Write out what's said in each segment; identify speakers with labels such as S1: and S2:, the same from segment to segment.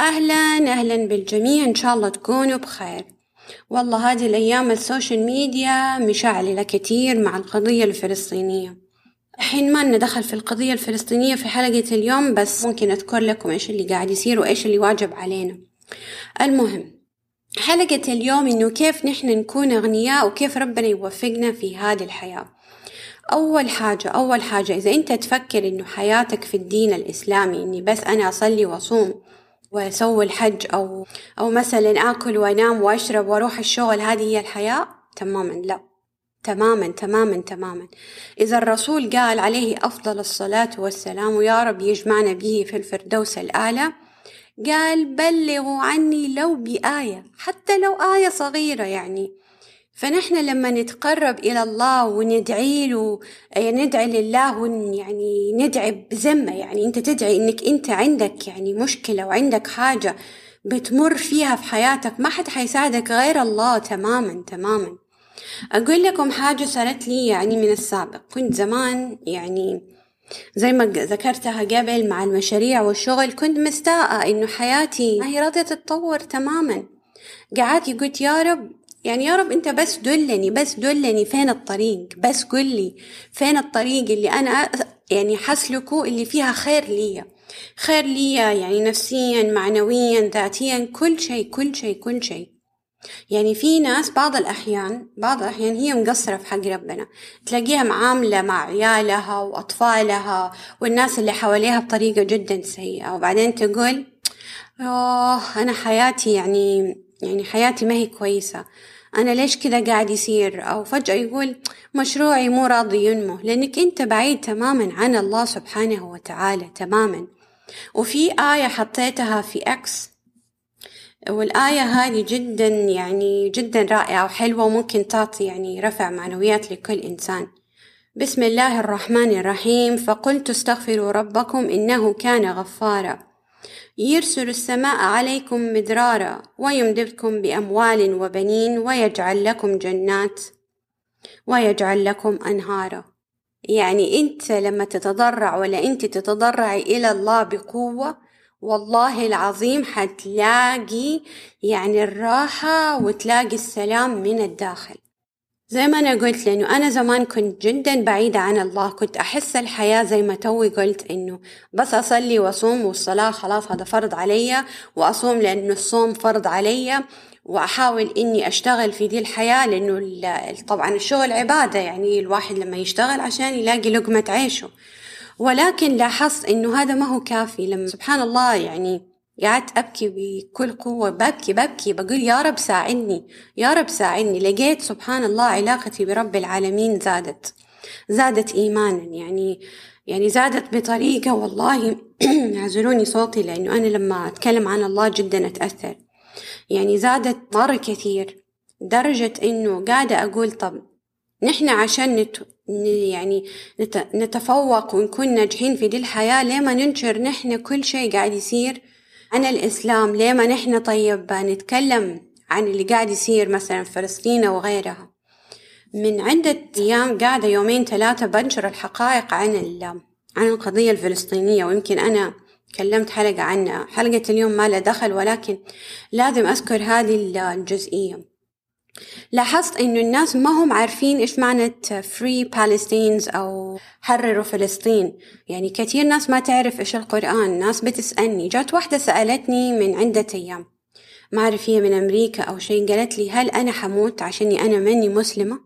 S1: أهلا أهلا بالجميع إن شاء الله تكونوا بخير. والله هذه الأيام السوشيال ميديا مشعللة كتير مع القضية الفلسطينية. الحين ما ندخل في القضية الفلسطينية في حلقة اليوم بس ممكن أذكر لكم إيش اللي قاعد يصير وإيش اللي واجب علينا. المهم حلقة اليوم إنه كيف نحن نكون أغنياء وكيف ربنا يوفقنا في هذه الحياة. أول حاجة أول حاجة إذا أنت تفكر إنه حياتك في الدين الإسلامي إني بس أنا أصلي وأصوم وأسوي الحج أو أو مثلا آكل وأنام وأشرب وأروح الشغل هذه هي الحياة؟ تماما لا. تماما تماما تماما. إذا الرسول قال عليه أفضل الصلاة والسلام ويا رب يجمعنا به في الفردوس الأعلى قال بلغوا عني لو بآية حتى لو آية صغيرة يعني. فنحن لما نتقرب إلى الله وندعي له ندعي لله ون يعني ندعي بذمة يعني أنت تدعي إنك أنت عندك يعني مشكلة وعندك حاجة بتمر فيها في حياتك ما حد حيساعدك غير الله تماما تماما. أقول لكم حاجة صارت لي يعني من السابق. كنت زمان يعني زي ما ذكرتها قبل مع المشاريع والشغل كنت مستاءة إنه حياتي ما هي راضية تتطور تماما. قعدت قلت يا رب يعني يا رب انت بس دلني بس دلني فين الطريق بس قل لي فين الطريق اللي أنا يعني حسلكه اللي فيها خير ليا. خير ليا يعني نفسيا معنويا ذاتيا كل شيء كل شيء كل شيء. يعني في ناس بعض الأحيان بعض الأحيان هي مقصرة في حق ربنا. تلاقيها معاملة مع عيالها وأطفالها والناس اللي حواليها بطريقة جدا سيئة. وبعدين تقول أوه أنا حياتي يعني يعني حياتي ما هي كويسة. أنا ليش كذا قاعد يصير؟ أو فجأة يقول مشروعي مو راضي ينمو لأنك أنت بعيد تماما عن الله سبحانه وتعالى تماما. وفي آية حطيتها في أكس والآية هذه جدا يعني جدا رائعة وحلوة وممكن تعطي يعني رفع معنويات لكل إنسان. بسم الله الرحمن الرحيم فقلت استغفروا ربكم إنه كان غفارا. يرسل السماء عليكم مدرارا ويمددكم بأموال وبنين ويجعل لكم جنات ويجعل لكم أنهارا. يعني أنت لما تتضرع ولا أنت تتضرعي إلى الله بقوة والله العظيم حتلاقي يعني الراحة وتلاقي السلام من الداخل. زي ما أنا قلت لأنه أنا زمان كنت جدا بعيدة عن الله كنت أحس الحياة زي ما توي قلت إنه بس أصلي وأصوم والصلاة خلاص هذا فرض علي وأصوم لأنه الصوم فرض علي وأحاول إني أشتغل في دي الحياة لأنه طبعا الشغل عبادة يعني الواحد لما يشتغل عشان يلاقي لقمة عيشه. ولكن لاحظت إنه هذا ما هو كافي لما سبحان الله يعني قعدت أبكي بكل قوة ببكي ببكي بقول يا رب ساعدني يا رب ساعدني. لقيت سبحان الله علاقتي برب العالمين زادت زادت إيمانا. يعني يعني زادت بطريقة والله اعذروني صوتي لأنه أنا لما أتكلم عن الله جدا أتأثر. يعني زادت مرة كثير درجة إنه قاعدة أقول طب نحن عشان نت يعني نت نتفوق ونكون ناجحين في دي الحياة ليه ما ننشر نحن كل شيء قاعد يصير؟ عن الإسلام ليه ما نحن طيب نتكلم عن اللي قاعد يصير مثلا في فلسطين وغيرها من عدة أيام قاعدة يومين ثلاثة بنشر الحقائق عن عن القضية الفلسطينية ويمكن أنا كلمت حلقة عنها. حلقة اليوم ما لها دخل ولكن لازم أذكر هذه الجزئية. لاحظت إنه الناس ما هم عارفين إيش معنى free Palestinians أو حرروا فلسطين. يعني كثير ناس ما تعرف إيش القرآن ناس بتسألني. جات واحدة سألتني من عدة أيام. ما أعرف هي من أمريكا أو شيء قالت لي هل أنا حموت عشاني أنا مني مسلمة؟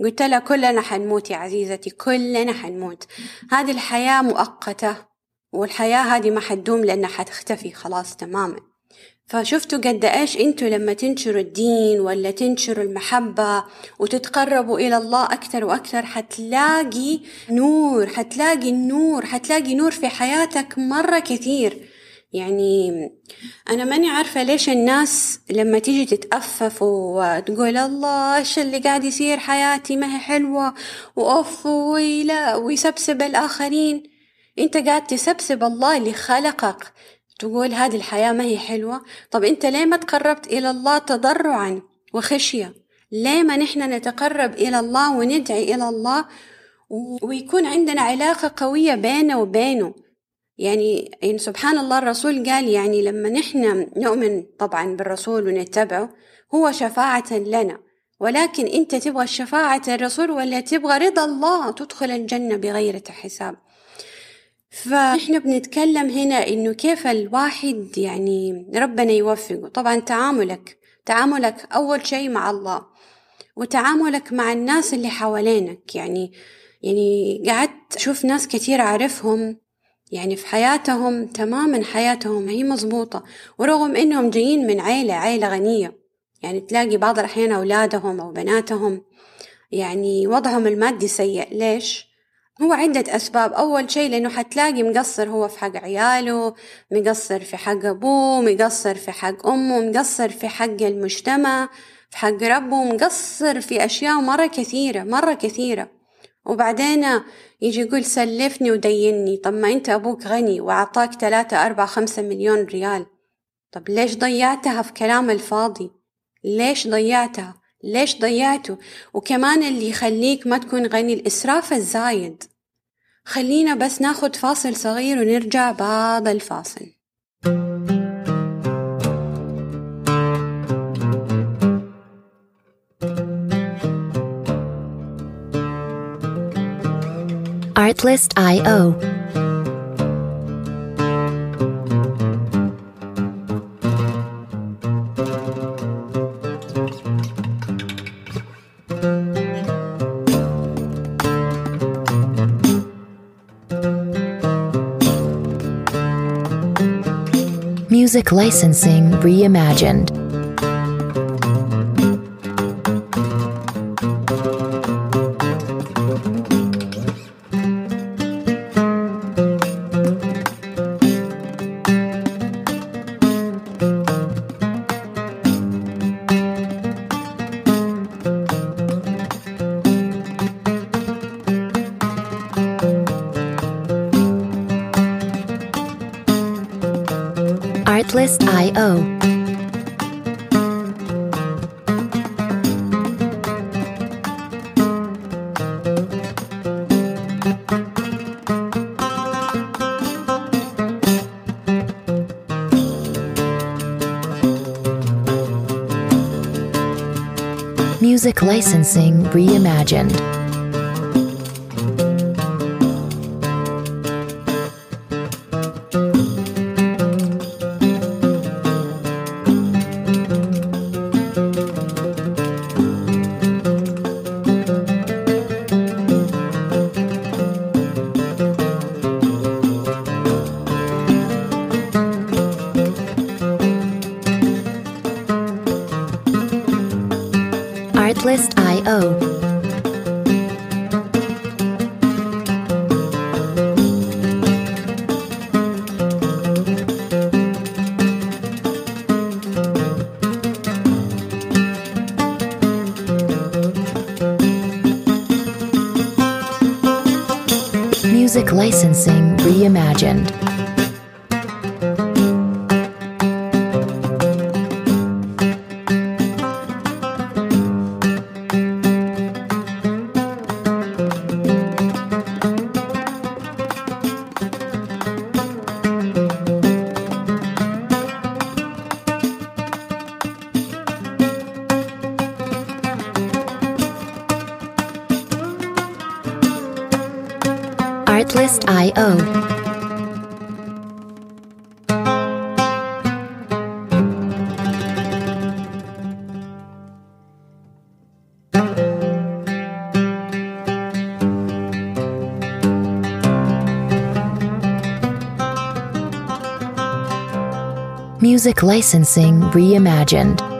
S1: قلت لها كلنا حنموت يا عزيزتي كلنا حنموت. هذه الحياة مؤقتة والحياة هذه ما حتدوم لأنها حتختفي خلاص تماما. فشفتوا قد إيش أنتوا لما تنشروا الدين ولا تنشروا المحبة وتتقربوا إلى الله أكثر وأكثر حتلاقي نور حتلاقي النور حتلاقي نور في حياتك مرة كثير. يعني أنا ماني عارفة ليش الناس لما تيجي تتأفف وتقول الله إيش اللي قاعد يصير حياتي ما هي حلوة وأوف ويلا ويسبسب الآخرين. أنت قاعد تسبسب الله اللي خلقك. تقول هذه الحياة ما هي حلوة. طب أنت ليه ما تقربت إلى الله تضرعا وخشية؟ ليه ما نحن نتقرب إلى الله وندعي إلى الله ويكون عندنا علاقة قوية بينه وبينه؟ يعني, يعني سبحان الله الرسول قال يعني لما نحن نؤمن طبعا بالرسول ونتبعه هو شفاعة لنا. ولكن أنت تبغى الشفاعة الرسول ولا تبغى رضا الله تدخل الجنة بغير حساب. فإحنا بنتكلم هنا إنه كيف الواحد يعني ربنا يوفقه. طبعا تعاملك تعاملك أول شيء مع الله وتعاملك مع الناس اللي حوالينك. يعني يعني قعدت أشوف ناس كتير أعرفهم يعني في حياتهم تماما حياتهم هي مظبوطة ورغم إنهم جايين من عيلة عيلة غنية. يعني تلاقي بعض الأحيان أولادهم أو بناتهم يعني وضعهم المادي سيء. ليش؟ هو عدة أسباب. أول شيء لأنه حتلاقي مقصر هو في حق عياله مقصر في حق أبوه مقصر في حق أمه مقصر في حق المجتمع في حق ربه مقصر في أشياء مرة كثيرة مرة كثيرة. وبعدين يجي يقول سلفني وديني طب ما أنت أبوك غني وأعطاك ثلاثة أربعة خمسة مليون ريال. طب ليش ضيعتها في كلام الفاضي؟ ليش ضيعتها؟ ليش ضيعته؟ وكمان اللي يخليك ما تكون غني الإسراف الزايد. خلينا بس ناخد فاصل صغير ونرجع بعد الفاصل.
S2: Artlist.io Licensing Reimagined. Artlist.io. Music Licensing Reimagined. Music Licensing Reimagined. Music Licensing Reimagined.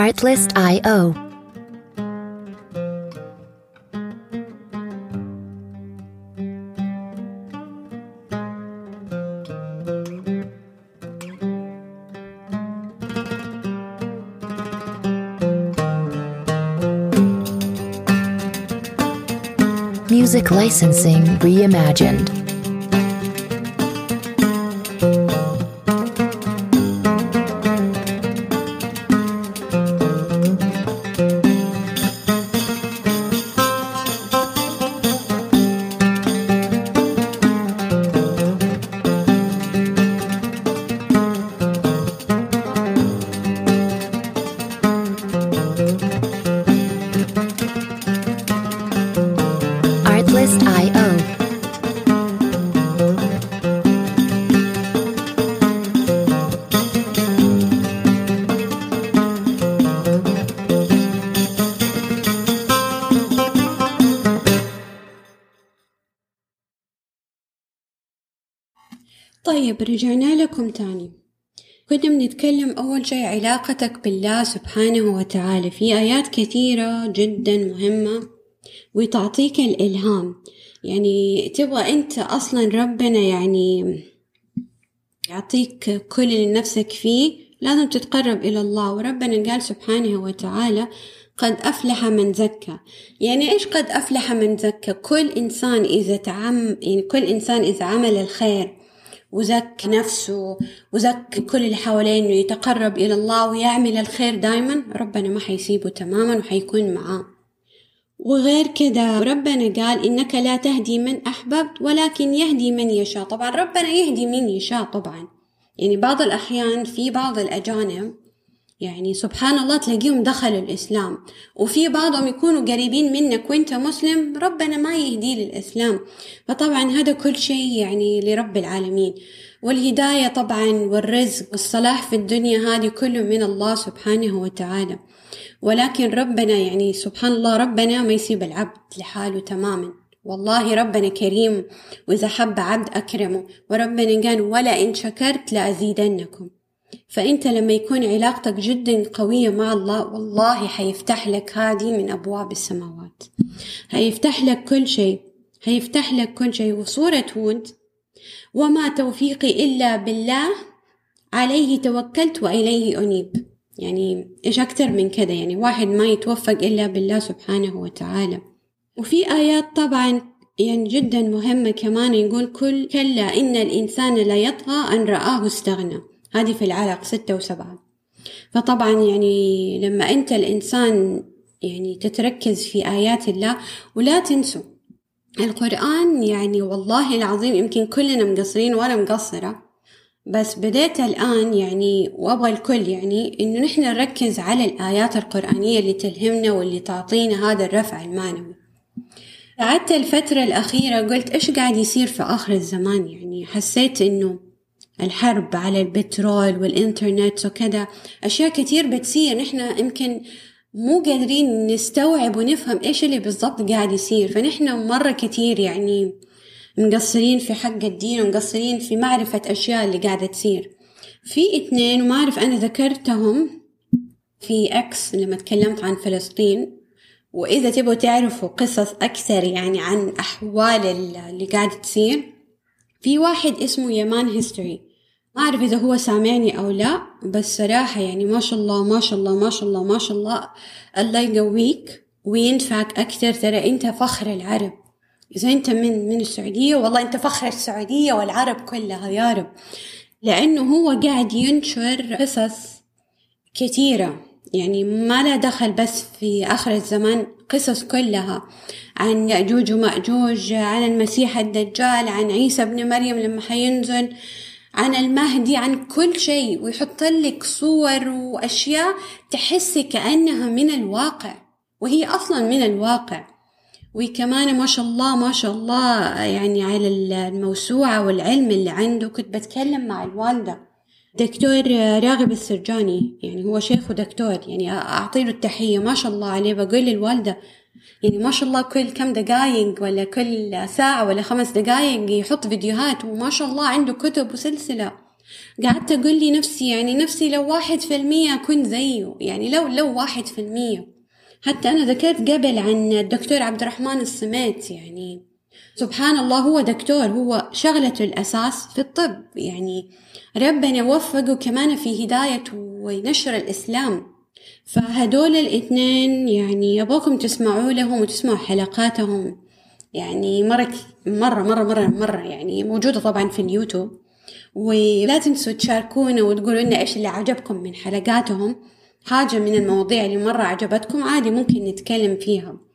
S2: Artlist.io. Music Licensing Reimagined.
S1: طيب رجعنا لكم تاني. كنا بنتكلم أول شيء علاقتك بالله سبحانه وتعالى. في آيات كثيرة جدا مهمة وتعطيك الإلهام. يعني تبغى أنت أصلا ربنا يعني يعطيك كل اللي نفسك فيه لازم تتقرب إلى الله. وربنا قال سبحانه وتعالى قد أفلح من زكى. يعني إيش قد أفلح من زكى؟ كل إنسان إذا تعم يعني كل إنسان إذا عمل الخير وزك نفسه وزك كل اللي حواليه إنه يتقرب إلى الله ويعمل الخير دايما ربنا ما حيسيبه تماما وحيكون معاه. وغير كده ربنا قال إنك لا تهدي من أحببت ولكن يهدي من يشاء. طبعا ربنا يهدي من يشاء طبعا. يعني بعض الأحيان في بعض الأجانب يعني سبحان الله تلاقيهم دخلوا الإسلام. وفي بعضهم يكونوا قريبين منك وأنت مسلم ربنا ما يهدي للإسلام. فطبعا هذا كل شيء يعني لرب العالمين. والهداية طبعا والرزق والصلاح في الدنيا هذه كله من الله سبحانه وتعالى. ولكن ربنا يعني سبحان الله ربنا ما يسيب العبد لحاله تماما. والله ربنا كريم وإذا حب عبد أكرمه. وربنا قال ولا إن شكرت لأزيدنكم. فأنت لما يكون علاقتك جدا قوية مع الله والله حيفتح لك هذه من أبواب السماوات. هيفتح لك كل شيء. هيفتح لك كل شيء. وصورة هود وما توفيقي إلا بالله عليه توكلت وإليه أنيب. يعني إيش أكتر من كده يعني واحد ما يتوفق إلا بالله سبحانه وتعالى. وفي آيات طبعا يعني جدا مهمة كمان يقول كل كلا إن الإنسان لا يطغى أن رآه استغنى. هذه في العلق ستة وسبعة. فطبعا يعني لما أنت الإنسان يعني تتركز في آيات الله ولا تنسوا القرآن يعني والله العظيم يمكن كلنا مقصرين وأنا مقصرة بس بديت الآن يعني وأبغى الكل يعني إنه نحن نركز على الآيات القرآنية اللي تلهمنا واللي تعطينا هذا الرفع المعنوي. قعدت الفترة الأخيرة قلت إيش قاعد يصير في آخر الزمان؟ يعني حسيت إنه الحرب على البترول والإنترنت وكذا. أشياء كتير بتصير نحن يمكن مو قادرين نستوعب ونفهم إيش اللي بالضبط قاعد يصير. فنحن مرة كتير يعني مقصرين في حق الدين ومقصرين في معرفة أشياء اللي قاعدة تصير. في اثنين وما أعرف أنا ذكرتهم في أكس لما تكلمت عن فلسطين. وإذا تبغوا تعرفوا قصص أكثر يعني عن أحوال اللي قاعدة تصير. في واحد اسمه يمان هيستوري ما أعرف إذا هو سامعني أو لا بس صراحة يعني ما شاء الله ما شاء الله ما شاء الله ما شاء الله. الله يقويك وينفعك أكثر. ترى أنت فخر العرب. إذا أنت من من السعودية والله أنت فخر السعودية والعرب كلها يا رب. لأنه هو قاعد ينشر قصص كثيرة. يعني ما لا دخل بس في آخر الزمان قصص كلها عن يأجوج ومأجوج عن المسيح الدجال عن عيسى ابن مريم لما حينزل. عن المهدي عن كل شيء ويحط لك صور وأشياء تحس كأنها من الواقع وهي أصلا من الواقع. وكمان ما شاء الله ما شاء الله يعني على الموسوعة والعلم اللي عنده. كنت بتكلم مع الوالدة. دكتور راغب السرجاني يعني هو شيخ ودكتور يعني أعطي له التحية ما شاء الله عليه. بقول للوالدة يعني ما شاء الله كل كم دقايق ولا كل ساعة ولا خمس دقايق يحط فيديوهات وما شاء الله عنده كتب وسلسلة. قعدت أقول لي نفسي يعني نفسي لو واحد في المية أكون زيه يعني لو لو واحد في المية. حتى أنا ذكرت قبل عن الدكتور عبد الرحمن الصميت يعني سبحان الله هو دكتور هو شغلته الأساس في الطب. يعني ربنا وفقه كمان في هداية ونشر الإسلام. فهدول الاثنين يعني يبغاكم تسمعوا لهم وتسمعوا حلقاتهم. يعني مرة مرة مرة مرة مرة يعني موجودة طبعا في اليوتيوب. ولا تنسوا تشاركونا وتقولوا لنا إيش اللي عجبكم من حلقاتهم. حاجة من المواضيع اللي مرة عجبتكم عادي ممكن نتكلم فيها.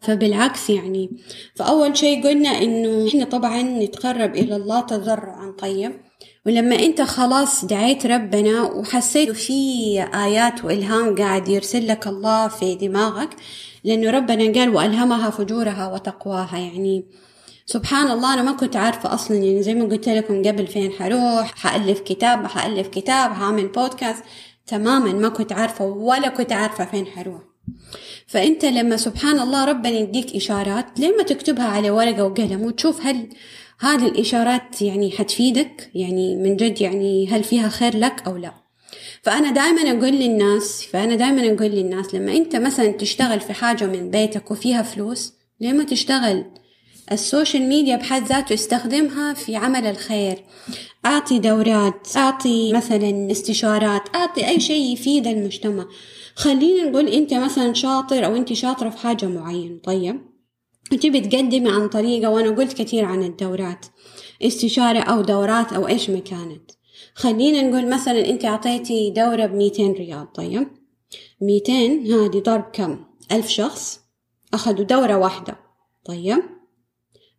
S1: فبالعكس يعني فأول شيء قلنا إنه إحنا طبعا نتقرب إلى الله تضرعا طيب ولما أنت خلاص دعيت ربنا وحسيت في آيات وإلهام قاعد يرسل لك الله في دماغك لأنه ربنا قال وألهمها فجورها وتقواها. يعني سبحان الله أنا ما كنت عارفة أصلا يعني زي ما قلت لكم قبل فين حروح حألف كتاب حألف كتاب هعمل بودكاست تماما ما كنت عارفة ولا كنت عارفة فين حروح. فأنت لما سبحان الله ربنا يديك إشارات ليه ما تكتبها على ورقة وقلم وتشوف هل هذه الإشارات يعني حتفيدك؟ يعني من جد يعني هل فيها خير لك أو لا؟ فأنا دائما أقول للناس فأنا دائما أقول للناس لما أنت مثلا تشتغل في حاجة من بيتك وفيها فلوس ليه ما تشتغل السوشيال ميديا بحد ذاته استخدمها في عمل الخير؟ أعطي دورات أعطي مثلا استشارات أعطي أي شيء يفيد المجتمع. خلينا نقول أنت مثلا شاطر أو أنت شاطرة في حاجة معينة طيب؟ وتبي تقدمي عن طريقة وأنا قلت كثير عن الدورات استشارة أو دورات أو إيش ما كانت. خلينا نقول مثلا أنت أعطيتي دورة بميتين ريال طيب؟ ميتين هذه ضرب كم؟ ألف شخص أخذوا دورة واحدة طيب؟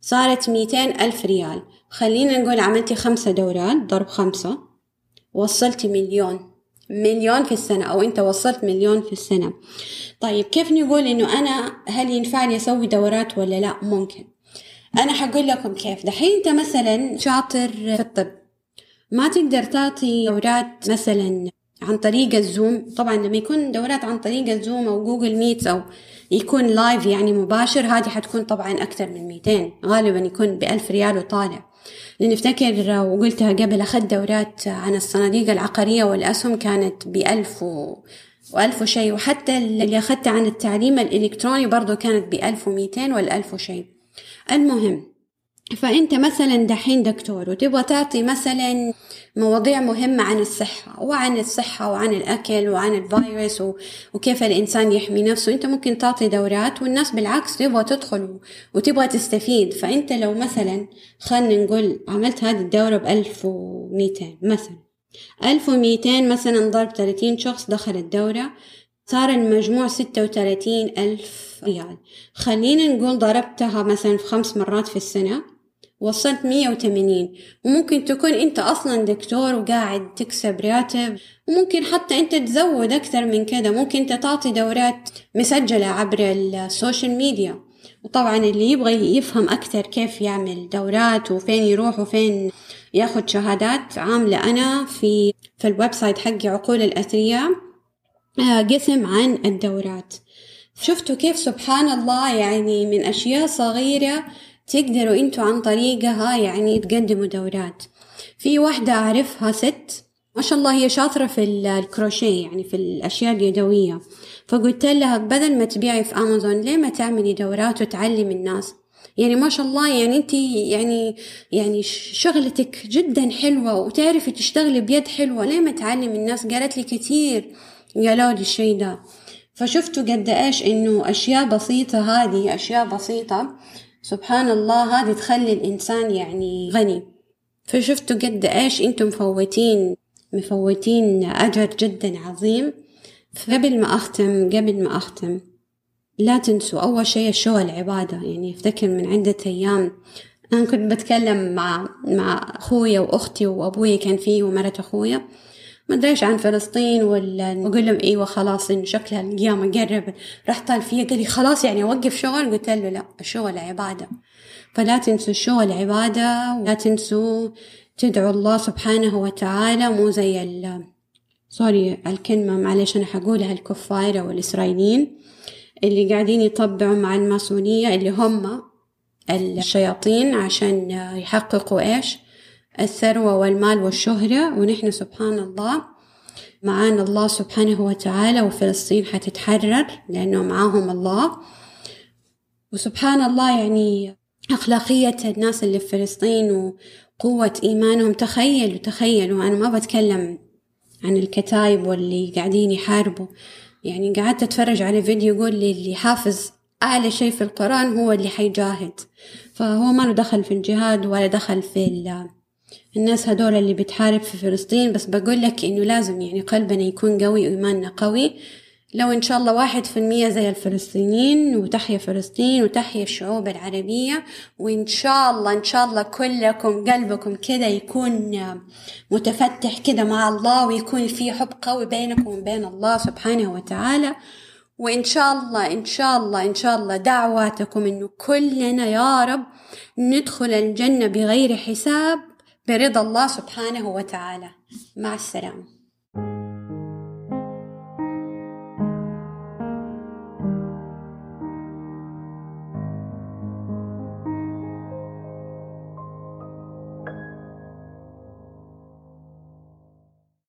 S1: صارت ميتين ألف ريال. خلينا نقول عملتي خمسة دورات ضرب خمسة وصلتي مليون. مليون في السنة أو أنت وصلت مليون في السنة. طيب كيف نقول إنه أنا هل ينفعني أسوي دورات ولا لا؟ ممكن. أنا حقول لكم كيف. دحين أنت مثلا شاطر في الطب. ما تقدر تعطي دورات مثلا عن طريق ال Zoom. طبعا لما يكون دورات عن طريق ال Zoom أو Google Meets أو يكون live يعني مباشر هذه حتكون طبعا أكثر من 200 غالبا يكون بألف ريال وطالع. نفتكر وقلتها قبل أخذت دورات عن الصناديق العقارية والأسهم كانت بألف و... وألف وشيء. وحتى اللي أخذتها عن التعليم الإلكتروني برضو كانت بألف ومئتين والألف وشيء. المهم فأنت مثلا دحين دكتور وتبغى تعطي مثلا مواضيع مهمة عن الصحة وعن الصحة وعن الأكل وعن الفيروس وكيف الإنسان يحمي نفسه. أنت ممكن تعطي دورات والناس بالعكس تبغى تدخل وتبغى تستفيد. فأنت لو مثلا خلنا نقول عملت هذه الدورة بألف ومئتين مثلا ألف ومئتين مثلا ضرب ثلاثين شخص دخل الدورة صار المجموع ستة وثلاثين ألف ريال. خلينا نقول ضربتها مثلا في خمس مرات في السنة وصلت مية وثمانين وممكن تكون أنت أصلا دكتور وقاعد تكسب راتب. وممكن حتى أنت تزود أكثر من كده ممكن أنت تعطي دورات مسجلة عبر ال social media. وطبعا اللي يبغى يفهم أكثر كيف يعمل دورات وفين يروح وفين ياخد شهادات عاملة أنا في في ال website حقي عقول الأثرياء آه، قسم عن الدورات. شفتوا كيف سبحان الله يعني من أشياء صغيرة تقدروا أنتوا عن طريقها يعني تقدموا دورات. في واحدة أعرفها ست ما شاء الله هي شاطرة في الكروشيه يعني في الأشياء اليدوية. فقلت لها بدل ما تبيعي في أمازون ليه ما تعملي دورات وتعلمي الناس؟ يعني ما شاء الله يعني انت يعني يعني شغلتك جدا حلوة وتعرفي تشتغلي بيد حلوة. ليه ما تعلمي الناس؟ قالت لي كثير قالوا لي الشي ده. فشفتوا قد إيش إنه أشياء بسيطة هذه أشياء بسيطة. سبحان الله هذه تخلي الإنسان يعني غني. فشفتوا قد إيش أنتم مفوتين مفوتين أجر جدا عظيم. فقبل ما أختم قبل ما أختم لا تنسوا أول شيء الشغل عبادة يعني أفتكر من عدة أيام أنا كنت بتكلم مع مع أخويا وأختي وأبوي كان فيه ومرة أخويا. ما ادريش عن فلسطين ولا أقول لهم إيوه خلاص انه شكلها القيامة قرب راح طال فيها. قال لي خلاص يعني اوقف شغل. قلت له لا الشغل عبادة. فلا تنسوا الشغل عبادة ولا تنسوا تدعوا الله سبحانه وتعالى. مو زي ال سوري الكلمة معلش أنا حقولها الكفار أو الإسرائيليين اللي قاعدين يطبعوا مع الماسونية اللي هم الشياطين عشان يحققوا إيش؟ الثروة والمال والشهرة ونحن سبحان الله معانا الله سبحانه وتعالى وفلسطين حتتحرر لأنه معاهم الله. وسبحان الله يعني أخلاقية الناس اللي في فلسطين وقوة إيمانهم. تخيلوا تخيلوا أنا ما بتكلم عن الكتايب واللي قاعدين يحاربوا. يعني قعدت أتفرج على فيديو يقول لي اللي حافظ أعلى شيء في القرآن هو اللي حيجاهد. فهو ما له دخل في الجهاد ولا دخل في الناس هدول اللي بتحارب في فلسطين بس بقول لك إنه لازم يعني قلبنا يكون قوي وإيماننا قوي. لو إن شاء الله واحد في المية زي الفلسطينيين وتحيا فلسطين وتحيا الشعوب العربية وإن شاء الله إن شاء الله كلكم قلبكم كده يكون متفتح كده مع الله ويكون في حب قوي بينكم وبين الله سبحانه وتعالى. وإن شاء الله إن شاء الله إن شاء الله دعواتكم إنه كلنا يا رب ندخل الجنة بغير حساب برضا الله سبحانه وتعالى. مع السلامة.